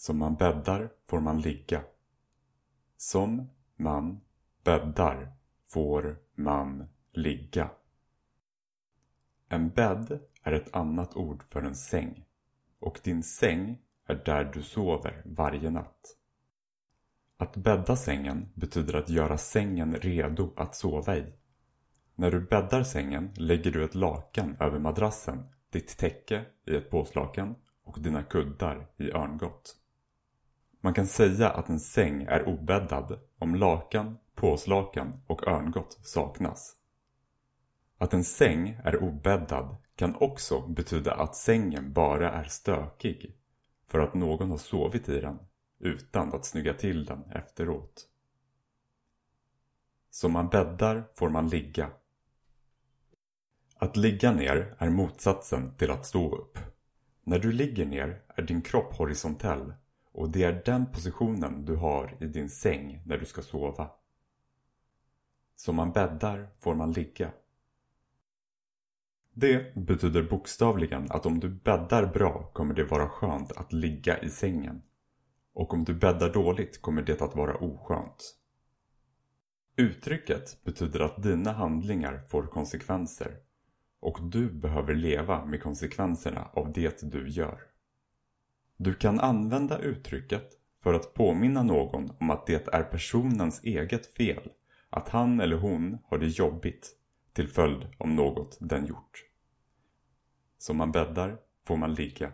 Som man bäddar får man ligga. Som man bäddar får man ligga. En bädd är ett annat ord för en säng och din säng är där du sover varje natt. Att bädda sängen betyder att göra sängen redo att sova i. När du bäddar sängen lägger du ett lakan över madrassen, ditt täcke i ett påslakan och dina kuddar i örngott. Man kan säga att en säng är obäddad om lakan, påslakan och örngott saknas. Att en säng är obäddad kan också betyda att sängen bara är stökig för att någon har sovit i den utan att snygga till den efteråt. Som man bäddar får man ligga. Att ligga ner är motsatsen till att stå upp. När du ligger ner är din kropp horisontell och det är den positionen du har i din säng när du ska sova. Som man bäddar får man ligga. Det betyder bokstavligen att om du bäddar bra kommer det vara skönt att ligga i sängen. Och om du bäddar dåligt kommer det att vara oskönt. Uttrycket betyder att dina handlingar får konsekvenser och du behöver leva med konsekvenserna av det du gör. Du kan använda uttrycket för att påminna någon om att det är personens eget fel att han eller hon har det jobbigt till följd av något den gjort. Som man bäddar får man ligga.